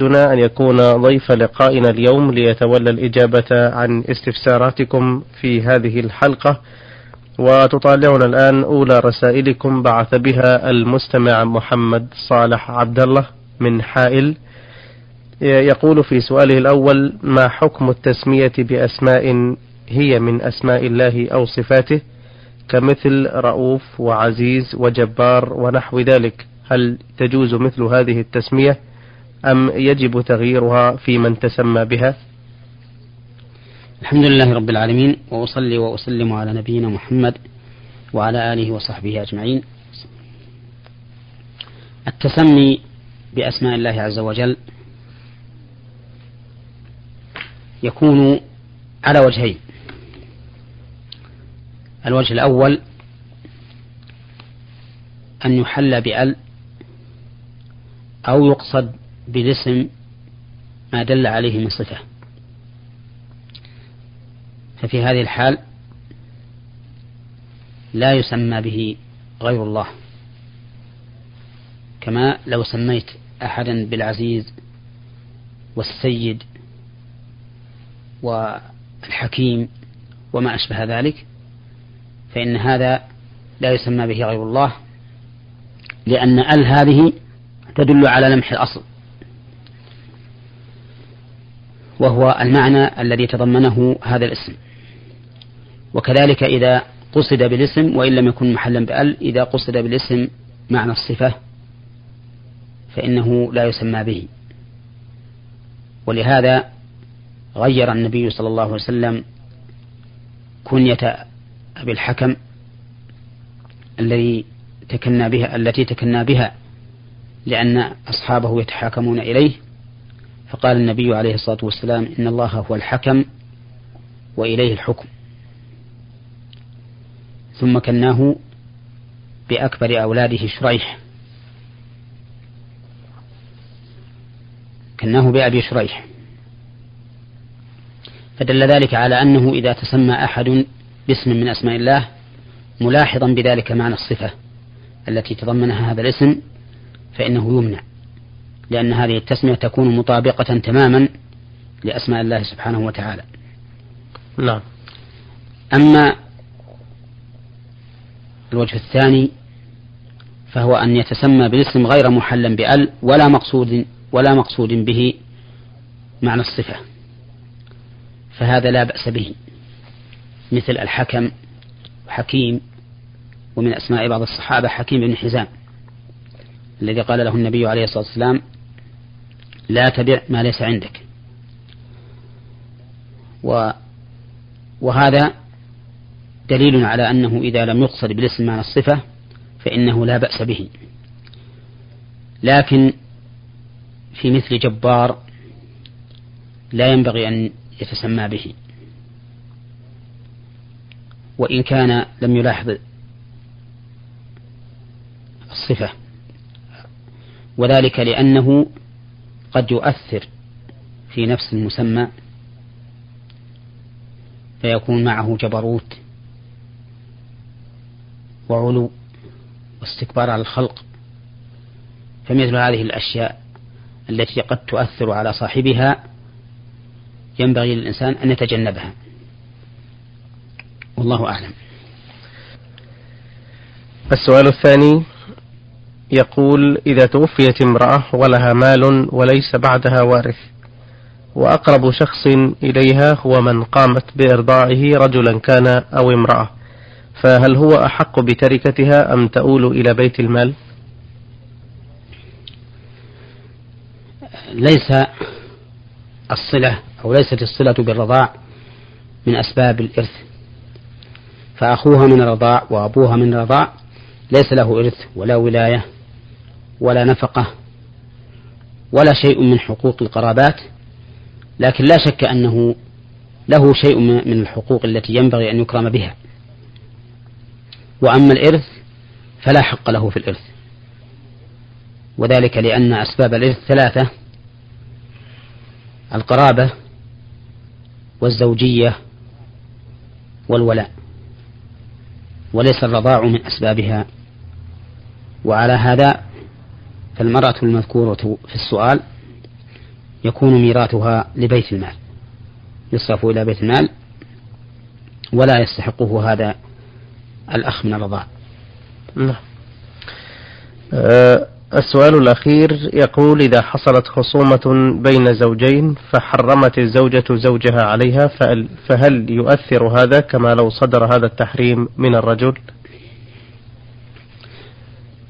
دنا أن يكون ضيف لقائنا اليوم ليتولى الإجابة عن استفساراتكم في هذه الحلقة وتطالعنا الآن أولى رسائلكم بعث بها المستمع محمد صالح عبد الله من حائل. يقول في سؤاله الأول ما حكم التسمية بأسماء هي من أسماء الله أو صفاته؟ كمثل رؤوف وعزيز وجبار ونحو ذلك هل تجوز مثل هذه التسمية؟ أم يجب تغييرها في من تسمى بها؟ الحمد لله رب العالمين وأصلي وأسلم على نبينا محمد وعلى آله وصحبه أجمعين. التسمي بأسماء الله عز وجل يكون على وجهين. الوجه الأول أن يحل بأل أو يقصد بالاسم ما دل عليه من صفة. ففي هذه الحال لا يسمى به غير الله. كما لو سميت أحدا بالعزيز والسيد والحكيم وما أشبه ذلك فإن هذا لا يسمى به غير الله لأن أل هذه تدل على لمح الأصل. وهو المعنى الذي تضمنه هذا الاسم. وكذلك إذا قصد بالاسم وإن لم يكن محلا بأل إذا قصد بالاسم معنى الصفة فإنه لا يسمى به. ولهذا غير النبي صلى الله عليه وسلم كنية أبي الحكم الذي تكنى بها التي تكنى بها لأن أصحابه يتحاكمون إليه فقال النبي عليه الصلاة والسلام إن الله هو الحكم وإليه الحكم. ثم كناه بأكبر أولاده شريح. كناه بأبي شريح. فدل ذلك على أنه إذا تسمى أحد باسم من أسماء الله ملاحظا بذلك معنى الصفة التي تضمنها هذا الاسم فإنه يمنع. لأن هذه التسمية تكون مطابقة تماما لأسماء الله سبحانه وتعالى. نعم. أما الوجه الثاني فهو أن يتسمى بالاسم غير محلا بأل ولا مقصود ولا مقصود به معنى الصفة. فهذا لا بأس به مثل الحكم حكيم ومن أسماء بعض الصحابة حكيم بن حزام الذي قال له النبي عليه الصلاة والسلام لا تبع ما ليس عندك. و وهذا دليل على أنه إذا لم يقصد بالاسم معنى الصفة فإنه لا بأس به. لكن في مثل جبار لا ينبغي أن يتسمى به. وإن كان لم يلاحظ الصفة. وذلك لأنه قد يؤثر في نفس المسمى فيكون معه جبروت وعلو واستكبار على الخلق. فمثل هذه الأشياء التي قد تؤثر على صاحبها ينبغي للإنسان أن يتجنبها. والله أعلم. السؤال الثاني يقول إذا توفيت امرأة ولها مال وليس بعدها وارث وأقرب شخص إليها هو من قامت بإرضاعه رجلا كان أو امرأة. فهل هو أحق بتركتها أم تؤول إلى بيت المال؟ ليس الصلة أو ليست الصلة بالرضاع من أسباب الإرث. فأخوها من الرضاع وأبوها من الرضاع ليس له إرث ولا ولاية ولا نفقة ولا شيء من حقوق القرابات لكن لا شك أنه له شيء من الحقوق التي ينبغي أن يكرم بها. وأما الإرث فلا حق له في الإرث. وذلك لأن أسباب الإرث ثلاثة القرابة والزوجية والولاء. وليس الرضاع من أسبابها. وعلى هذا فالمرأة المذكورة في السؤال يكون ميراثها لبيت المال يصرف إلى بيت المال ولا يستحقه هذا الأخ من الرضاع. نعم. أه السؤال الأخير يقول إذا حصلت خصومة بين زوجين فحرمت الزوجة زوجها عليها فهل يؤثر هذا كما لو صدر هذا التحريم من الرجل؟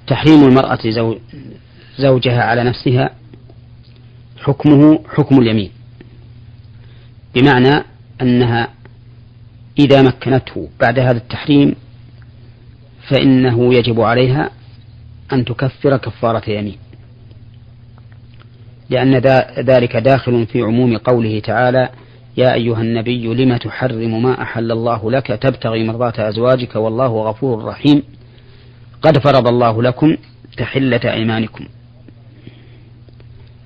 تحريم المرأة زوجها على نفسها حكمه حكم اليمين. بمعنى أنها إذا مكنته بعد هذا التحريم فإنه يجب عليها أن تكفر كفارة يمين. لأن ذلك داخل في عموم قوله تعالى يا أيها النبي لم تحرم ما أحل الله لك؟ تبتغي مرضات أزواجك والله غفور رحيم. قد فرض الله لكم تحلة أيمانكم.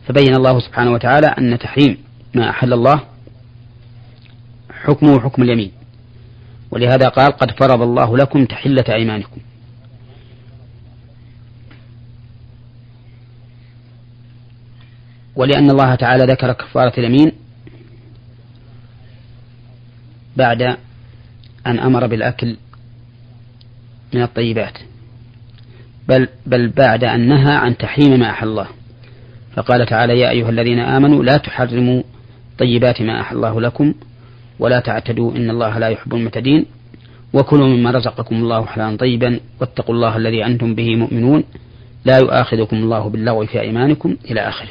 فبين الله سبحانه وتعالى أن تحريم ما أحل الله حكمه حكم اليمين. ولهذا قال قد فرض الله لكم تحلة أيمانكم. ولأن الله تعالى ذكر كفارة اليمين بعد أن أمر بالأكل من الطيبات. بل بل بعد أن نهى عن تحريم ما أحل الله. فقال تعالى يا أيها الذين آمنوا لا تحرموا طيبات ما أحل الله لكم ولا تعتدوا إن الله لا يحب المعتدين وكلوا مما رزقكم الله حلالا طيبا واتقوا الله الذي أنتم به مؤمنون لا يؤاخذكم الله باللغو في أيمانكم إلى آخره.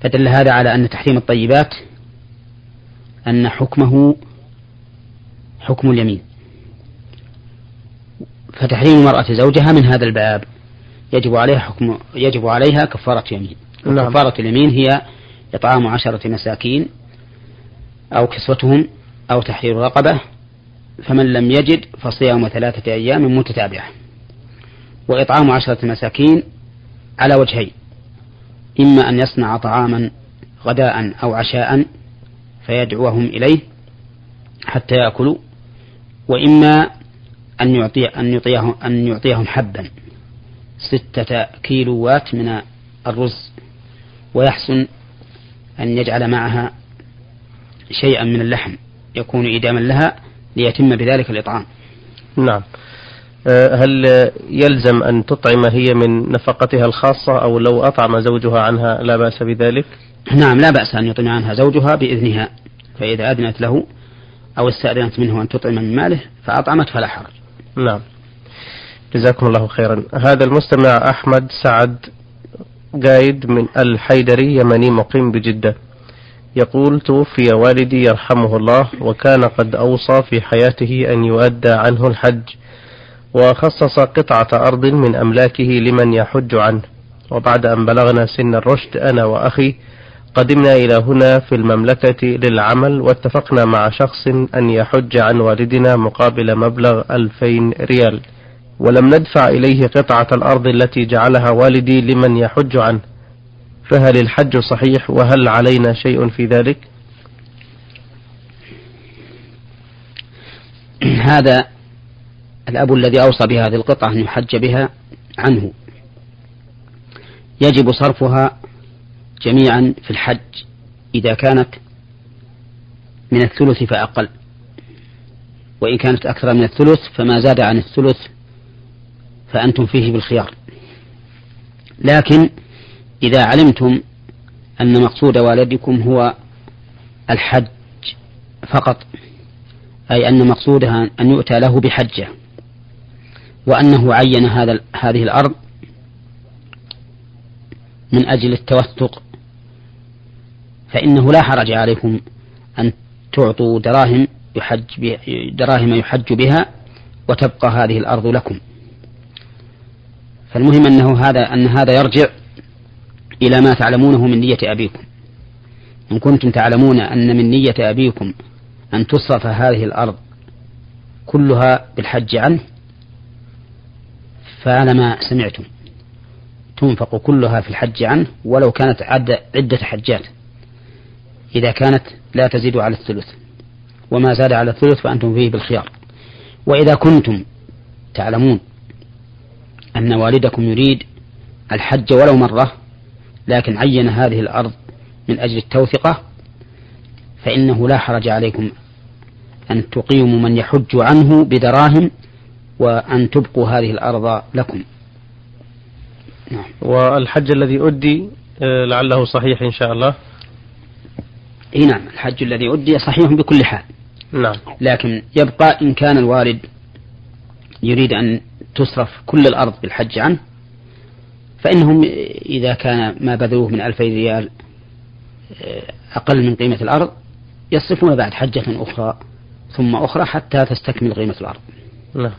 فدل هذا على أن تحريم الطيبات أن حكمه حكم اليمين. فتحريم المرأة زوجها من هذا الباب. يجب عليها حكم يجب عليها كفارة يمين نعم. كفارة اليمين هي إطعام عشرة مساكين أو كسوتهم أو تحرير رقبة فمن لم يجد فصيام ثلاثة أيام متتابعة. وإطعام عشرة مساكين على وجهين إما أن يصنع طعاما غداء أو عشاء فيدعوهم إليه حتى يأكلوا وإما أن يعطي أن يعطيهم أن يعطيهم حبا. ستة كيلوات من الرز ويحسن أن يجعل معها شيئا من اللحم يكون إداما لها ليتم بذلك الإطعام. نعم. أه، هل يلزم أن تطعم هي من نفقتها الخاصة أو لو أطعم زوجها عنها لا بأس بذلك؟ نعم لا بأس أن يطعم عنها زوجها بإذنها فإذا أذنت له أو استأذنت منه أن تطعم من ماله فأطعمت فلا حرج. نعم. جزاكم الله خيرا. هذا المستمع أحمد سعد قايد من الحيدري يمني مقيم بجدة. يقول توفي والدي يرحمه الله وكان قد أوصى في حياته أن يؤدى عنه الحج وخصص قطعة أرض من أملاكه لمن يحج عنه. وبعد أن بلغنا سن الرشد أنا وأخي قدمنا إلى هنا في المملكة للعمل واتفقنا مع شخص أن يحج عن والدنا مقابل مبلغ ألفين ريال. ولم ندفع إليه قطعة الأرض التي جعلها والدي لمن يحج عنه. فهل الحج صحيح؟ وهل علينا شيء في ذلك؟ هذا الأب الذي أوصى بهذه القطعة أن يحج بها عنه. يجب صرفها جميعا في الحج إذا كانت من الثلث فأقل. وإن كانت أكثر من الثلث فما زاد عن الثلث فأنتم فيه بالخيار. لكن إذا علمتم أن مقصود والدكم هو الحج فقط أي أن مقصودها أن يؤتى له بحجة وأنه عين هذا هذه الأرض من أجل التوثق فإنه لا حرج عليكم أن تعطوا دراهم يحج دراهم يحج بها وتبقى هذه الأرض لكم. فالمهم أنه هذا أن هذا يرجع إلى ما تعلمونه من نية أبيكم. إن كنتم تعلمون أن من نية أبيكم أن تصرف هذه الأرض كلها بالحج عنه فعلى ما سمعتم تنفق كلها في الحج عنه ولو كانت عدة, عدة حجات. إذا كانت لا تزيد على الثلث وما زاد على الثلث فأنتم فيه بالخيار. وإذا كنتم تعلمون أن والدكم يريد الحج ولو مرة لكن عين هذه الأرض من أجل التوثقة فإنه لا حرج عليكم أن تقيموا من يحج عنه بدراهم وأن تبقوا هذه الأرض لكم. نعم. والحج الذي أدي آه، لعله صحيح إن شاء الله. إي نعم الحج الذي أدي صحيح بكل حال. نعم. لكن يبقى إن كان الوالد يريد أن تصرف كل الأرض بالحج عنه فإنهم إذا كان ما بذلوه من ألفي ريال آه، أقل من قيمة الأرض يصرفون بعد حجة أخرى ثم أخرى حتى تستكمل قيمة الأرض. نعم.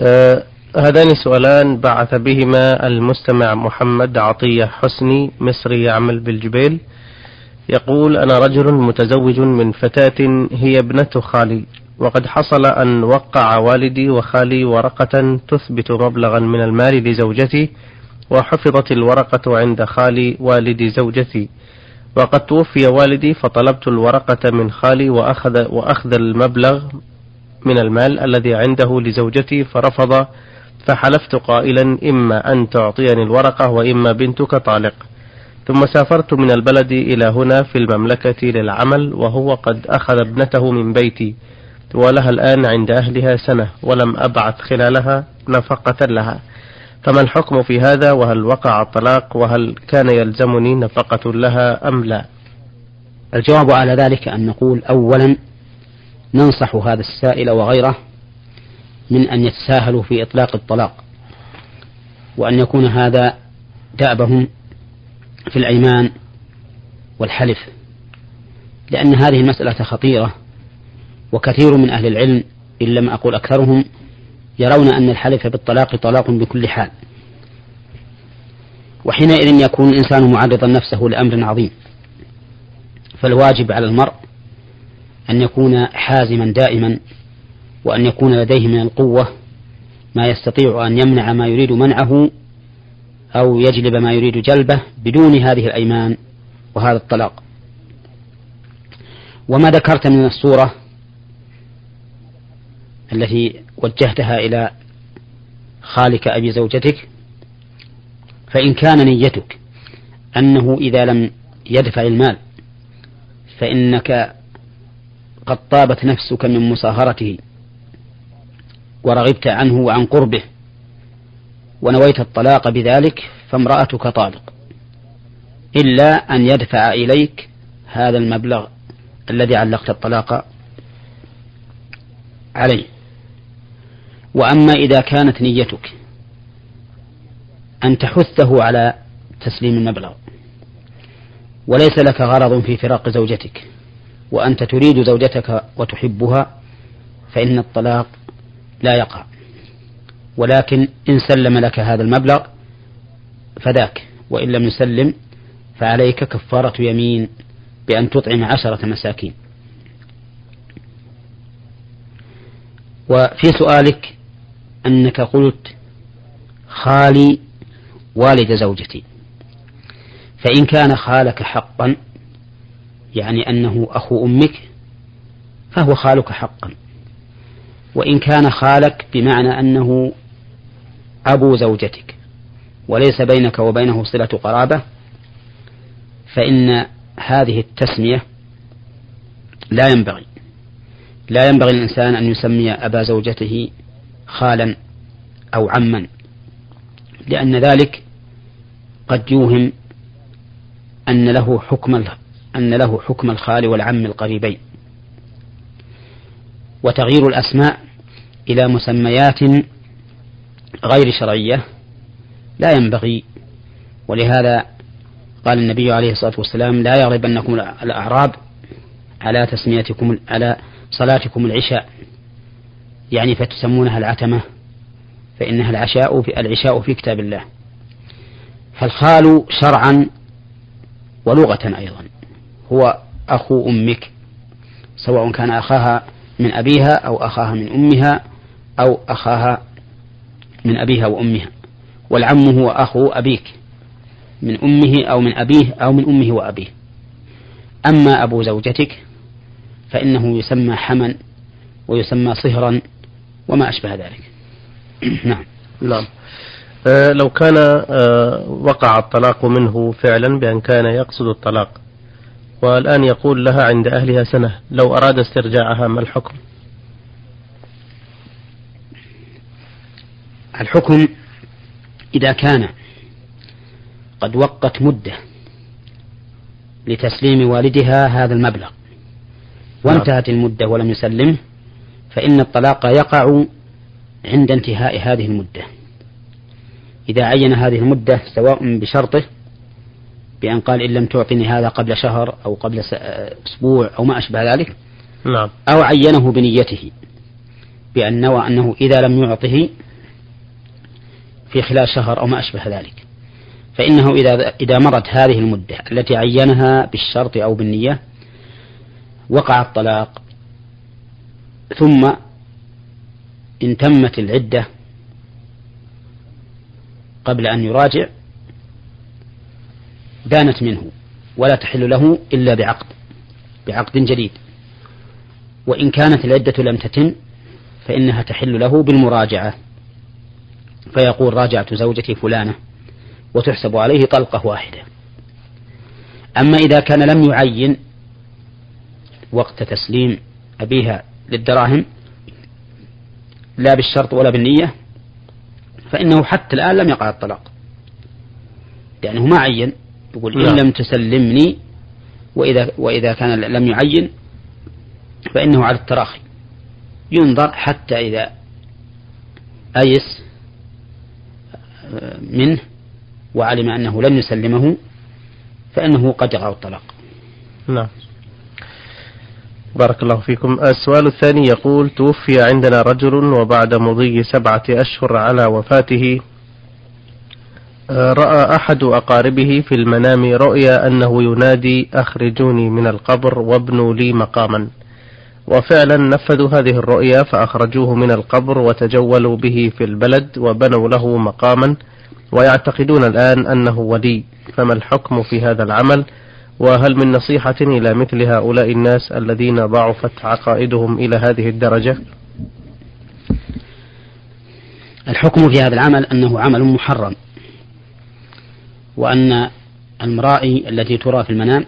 آه هذان سؤالان بعث بهما المستمع محمد عطية حسني مصري يعمل بالجبيل. يقول أنا رجل متزوج من فتاة هي ابنة خالي. وقد حصل أن وقع والدي وخالي ورقة تثبت مبلغا من المال لزوجتي وحفظت الورقة عند خالي والد زوجتي. وقد توفي والدي فطلبت الورقة من خالي وأخذ, وأخذ المبلغ من المال الذي عنده لزوجتي فرفض فحلفت قائلا إما أن تعطيني الورقة وإما بنتك طالق. ثم سافرت من البلد إلى هنا في المملكة للعمل وهو قد أخذ ابنته من بيتي. ولها الآن عند أهلها سنة ولم أبعث خلالها نفقة لها. فما الحكم في هذا؟ وهل وقع الطلاق؟ وهل كان يلزمني نفقة لها أم لا؟ الجواب على ذلك أن نقول أولا ننصح هذا السائل وغيره من أن يتساهلوا في إطلاق الطلاق وأن يكون هذا دأبهم في الأيمان والحلف لأن هذه المسألة خطيرة. وكثير من أهل العلم إن لم أقول أكثرهم يرون أن الحلف بالطلاق طلاق بكل حال. وحينئذ يكون الإنسان معرضا نفسه لأمر عظيم. فالواجب على المرء أن يكون حازما دائما وأن يكون لديه من القوة ما يستطيع أن يمنع ما يريد منعه أو يجلب ما يريد جلبه بدون هذه الأيمان وهذا الطلاق. وما ذكرت من الصورة التي وجهتها إلى خالك أبي زوجتك فإن كان نيتك أنه إذا لم يدفع المال فإنك قد طابت نفسك من مصاهرته ورغبت عنه وعن قربه ونويت الطلاق بذلك فامرأتك طالق. إلا أن يدفع إليك هذا المبلغ الذي علقت الطلاق عليه. وأما إذا كانت نيتك أن تحثه على تسليم المبلغ وليس لك غرض في فراق زوجتك وأنت تريد زوجتك وتحبها فإن الطلاق لا يقع. ولكن إن سلم لك هذا المبلغ فذاك وإن لم يسلم فعليك كفارة يمين بأن تطعم عشرة مساكين. وفي سؤالك أنك قلت خالي والد زوجتي. فإن كان خالك حقا يعني أنه أخو أمك فهو خالك حقا. وإن كان خالك بمعنى أنه أبو زوجتك وليس بينك وبينه صلة قرابة فإن هذه التسمية لا ينبغي. لا ينبغي الإنسان أن يسمي أبا زوجته خالا أو عما لأن ذلك قد يوهم أن له حكم أن له حكم الخال والعم القريبين. وتغيير الأسماء إلى مسميات غير شرعية لا ينبغي ولهذا قال النبي عليه الصلاة والسلام لا يغلبنكم الأعراب على تسميتكم على صلاتكم العشاء يعني فتسمونها العتمة فإنها العشاء في العشاء في كتاب الله. فالخال شرعا ولغة أيضا. هو أخو أمك سواء كان أخاها من أبيها أو أخاها من أمها أو أخاها من أبيها وأمها. والعم هو أخو أبيك من أمه أو من أبيه أو من أمه وأبيه. أما أبو زوجتك فإنه يسمى حما ويسمى صهرا وما أشبه ذلك. نعم. نعم. آه، لو كان آه، وقع الطلاق منه فعلا بأن كان يقصد الطلاق والآن يقول لها عند أهلها سنة لو أراد استرجاعها ما الحكم؟ الحكم إذا كان قد وقت مدة لتسليم والدها هذا المبلغ وانتهت المدة ولم يسلمه فإن الطلاق يقع عند انتهاء هذه المدة إذا عين هذه المدة سواء بشرطه بأن قال إن لم تعطني هذا قبل شهر أو قبل أسبوع أو ما أشبه ذلك نعم. أو عينه بنيته بأن نوى أنه إذا لم يعطه في خلال شهر أو ما أشبه ذلك فإنه إذا إذا مرت هذه المدة التي عينها بالشرط أو بالنية وقع الطلاق ثم إن تمت العدة قبل أن يراجع بانت منه ولا تحل له إلا بعقد بعقد جديد. وإن كانت العدة لم تتم فإنها تحل له بالمراجعة. فيقول راجعت زوجتي فلانة وتحسب عليه طلقة واحدة. أما إذا كان لم يعين وقت تسليم أبيها للدراهم لا بالشرط ولا بالنية فإنه حتى الآن لم يقع الطلاق. لأنه ما عين يقول إن نعم. لم تسلمني وإذا وإذا كان لم يعين فإنه على التراخي. ينظر حتى إذا أيس منه وعلم أنه لم يسلمه فإنه قد يقع الطلاق. نعم. بارك الله فيكم. السؤال الثاني يقول توفي عندنا رجل وبعد مضي سبعة أشهر على وفاته رأى أحد أقاربه في المنام رؤيا أنه ينادي أخرجوني من القبر وابنوا لي مقاما. وفعلا نفذوا هذه الرؤيا فأخرجوه من القبر وتجولوا به في البلد وبنوا له مقاما. ويعتقدون الآن أنه ولي. فما الحكم في هذا العمل؟ وهل من نصيحة إلى مثل هؤلاء الناس الذين ضعفت عقائدهم إلى هذه الدرجة؟ الحكم في هذا العمل أنه عمل محرم وأن المرائي التي ترى في المنام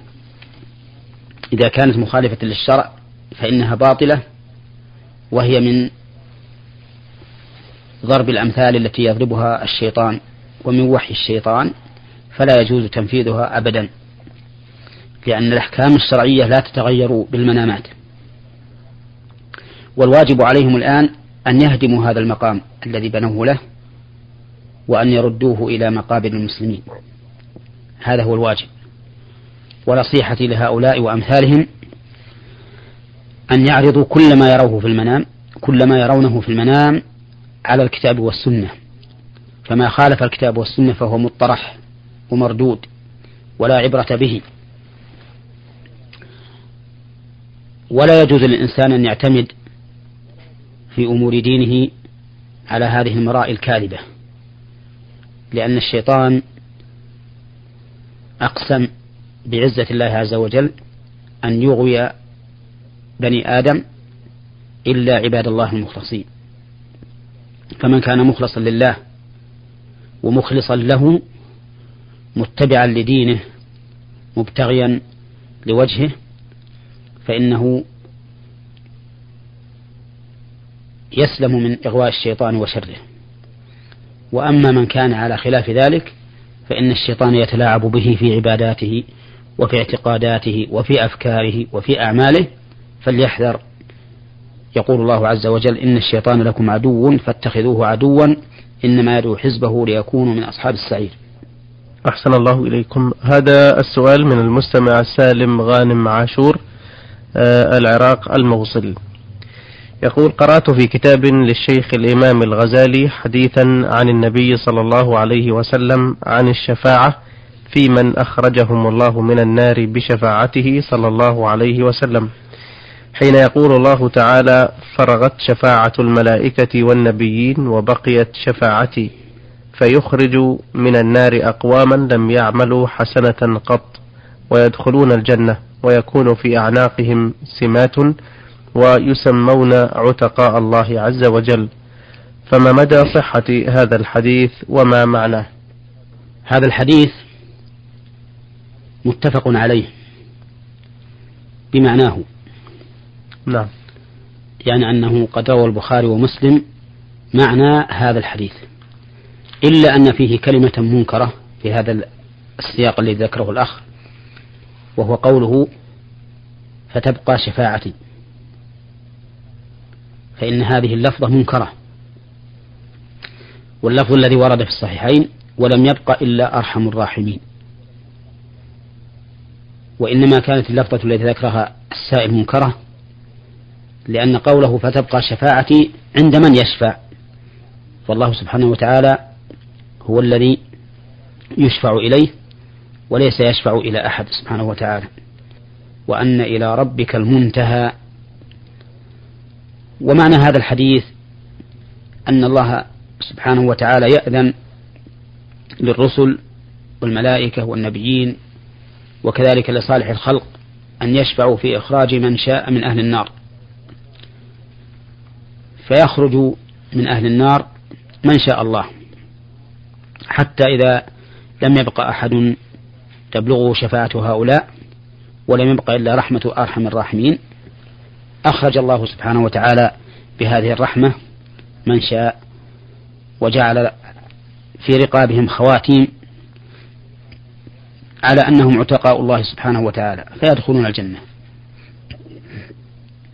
إذا كانت مخالفة للشرع فإنها باطلة وهي من ضرب الأمثال التي يضربها الشيطان ومن وحي الشيطان فلا يجوز تنفيذها أبدا. لأن الأحكام الشرعية لا تتغير بالمنامات. والواجب عليهم الآن أن يهدموا هذا المقام الذي بنوه له وأن يردوه إلى مقابر المسلمين. هذا هو الواجب. ونصيحتي لهؤلاء وأمثالهم أن يعرضوا كل ما يروه في المنام كل ما يرونه في المنام على الكتاب والسنة. فما خالف الكتاب والسنة فهو مطرح ومردود ولا عبرة به. ولا يجوز للإنسان أن يعتمد في أمور دينه على هذه المراء الكاذبة لأن الشيطان أقسم بعزة الله عز وجل أن يغوي بني آدم إلا عباد الله المخلصين. فمن كان مخلصا لله ومخلصا له متبعا لدينه مبتغيا لوجهه فإنه يسلم من إغواء الشيطان وشره. وأما من كان على خلاف ذلك فإن الشيطان يتلاعب به في عباداته وفي اعتقاداته وفي أفكاره وفي أعماله فليحذر. يقول الله عز وجل إن الشيطان لكم عدو فاتخذوه عدوا إنما يدعو حزبه ليكونوا من أصحاب السعير. أحسن الله إليكم. هذا السؤال من المستمع سالم غانم عاشور. العراق الموصل يقول قرأت في كتاب للشيخ الإمام الغزالي حديثا عن النبي صلى الله عليه وسلم عن الشفاعة في من أخرجهم الله من النار بشفاعته صلى الله عليه وسلم حين يقول الله تعالى فرغت شفاعة الملائكة والنبيين وبقيت شفاعتي فيخرج من النار أقواما لم يعملوا حسنة قط ويدخلون الجنة. ويكون في أعناقهم سمات ويسمون عتقاء الله عز وجل. فما مدى صحة هذا الحديث وما معناه؟ هذا الحديث متفق عليه بمعناه. نعم. يعني أنه قد روى البخاري ومسلم معنى هذا الحديث. إلا أن فيه كلمة منكرة في هذا السياق الذي ذكره الأخ وهو قوله فتبقى شفاعتي. فإن هذه اللفظة منكرة. واللفظ الذي ورد في الصحيحين ولم يبق إلا أرحم الراحمين. وإنما كانت اللفظة التي ذكرها السائل منكرة لأن قوله فتبقى شفاعتي عند من يشفع. والله سبحانه وتعالى هو الذي يشفع إليه. وليس يشفع إلى أحد سبحانه وتعالى. وأن إلى ربك المنتهى. ومعنى هذا الحديث أن الله سبحانه وتعالى يأذن للرسل والملائكة والنبيين وكذلك لصالح الخلق أن يشفعوا في إخراج من شاء من أهل النار. فيخرج من أهل النار من شاء الله. حتى إذا لم يبق أحد تبلغه شفاعة هؤلاء ولم يبق إلا رحمة أرحم الراحمين. أخرج الله سبحانه وتعالى بهذه الرحمة من شاء وجعل في رقابهم خواتيم على أنهم عتقاء الله سبحانه وتعالى فيدخلون الجنة.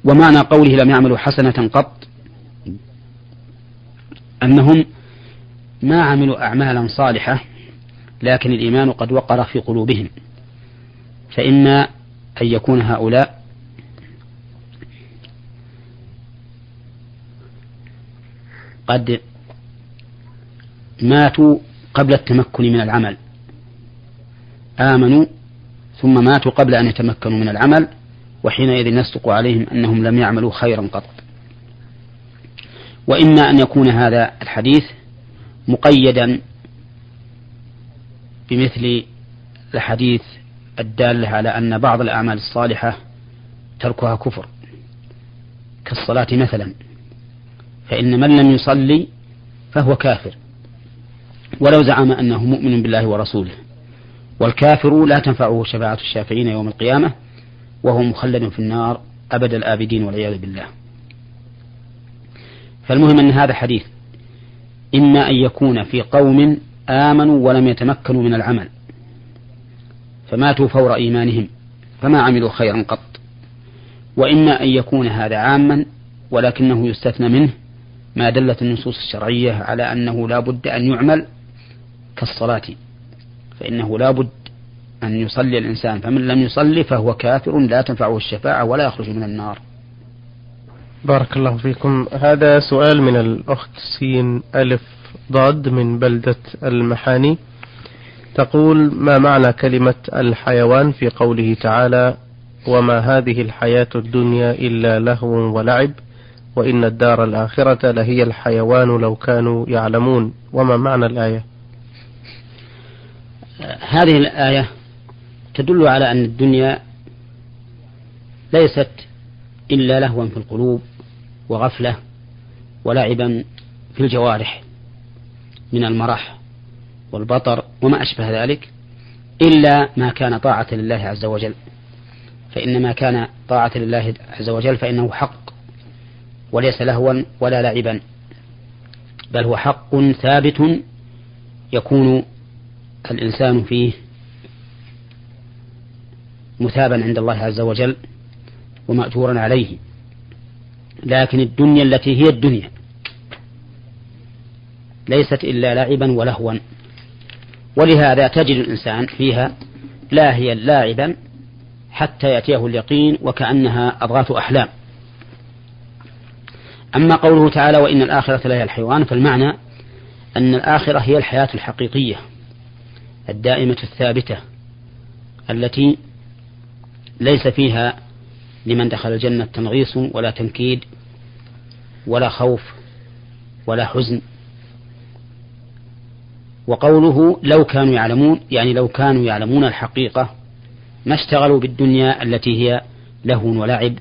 ومعنى قوله لم يعملوا حسنة قط أنهم ما عملوا أعمالا صالحة لكن الإيمان قد وقر في قلوبهم. فإما أن يكون هؤلاء قد ماتوا قبل التمكن من العمل. آمنوا ثم ماتوا قبل أن يتمكنوا من العمل وحينئذ يصدق عليهم أنهم لم يعملوا خيرا قط. وإما أن يكون هذا الحديث مقيدا بمثل الحديث الدالة على أن بعض الأعمال الصالحة تركها كفر كالصلاة مثلا. فإن من لم يصلي فهو كافر. ولو زعم أنه مؤمن بالله ورسوله. والكافر لا تنفعه شفاعة الشافعين يوم القيامة وهو مخلد في النار أبد الآبدين والعياذ بالله. فالمهم أن هذا حديث إما أن يكون في قوم آمنوا ولم يتمكنوا من العمل. فماتوا فور إيمانهم فما عملوا خيرا قط. وإما أن يكون هذا عاما ولكنه يستثنى منه ما دلت النصوص الشرعية على أنه لا بد أن يعمل كالصلاة. فإنه لا بد أن يصلي الإنسان فمن لم يصلي فهو كافر لا تنفعه الشفاعة ولا يخرج من النار. بارك الله فيكم. هذا سؤال من الأخت سين ألف. ضاد من بلدة المحاني تقول ما معنى كلمة الحيوان في قوله تعالى وما هذه الحياة الدنيا إلا لهو ولعب وإن الدار الآخرة لهي الحيوان لو كانوا يعلمون وما معنى الآية؟ هذه الآية تدل على أن الدنيا ليست إلا لهوا في القلوب وغفلة ولعبا في الجوارح. من المرح والبطر وما أشبه ذلك إلا ما كان طاعة لله عز وجل. فإن ما كان طاعة لله عز وجل فإنه حق وليس لهوا ولا لعبا بل هو حق ثابت يكون الإنسان فيه مثابا عند الله عز وجل ومأجورا عليه. لكن الدنيا التي هي الدنيا ليست إلا لعبا ولهوا. ولهذا تجد الإنسان فيها لاهيا لاعبا حتى يأتيه اليقين وكأنها أضغاث أحلام. أما قوله تعالى وإن الآخرة لهي الحيوان فالمعنى أن الآخرة هي الحياة الحقيقية الدائمة الثابتة التي ليس فيها لمن دخل الجنة تنغيص ولا تنكيد ولا خوف ولا حزن. وقوله لو كانوا يعلمون يعني لو كانوا يعلمون الحقيقة ما اشتغلوا بالدنيا التي هي لهو ولعب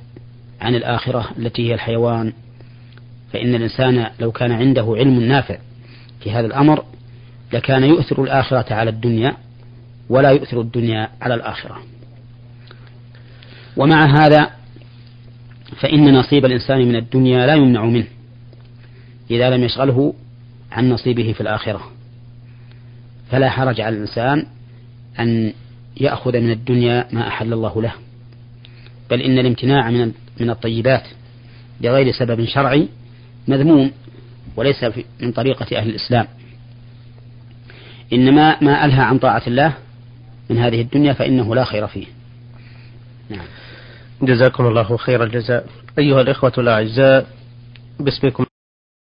عن الآخرة التي هي الحيوان. فإن الإنسان لو كان عنده علم نافع في هذا الأمر لكان يؤثر الآخرة على الدنيا ولا يؤثر الدنيا على الآخرة. ومع هذا فإن نصيب الإنسان من الدنيا لا يمنع منه إذا لم يشغله عن نصيبه في الآخرة. فلا حرج على الإنسان أن يأخذ من الدنيا ما أحل الله له. بل إن الامتناع من من الطيبات بغير سبب شرعي مذموم وليس من طريقة أهل الإسلام. إنما ما ألهى عن طاعة الله من هذه الدنيا فإنه لا خير فيه. نعم. جزاكم الله خير الجزاء. أيها الإخوة الأعزاء باسمكم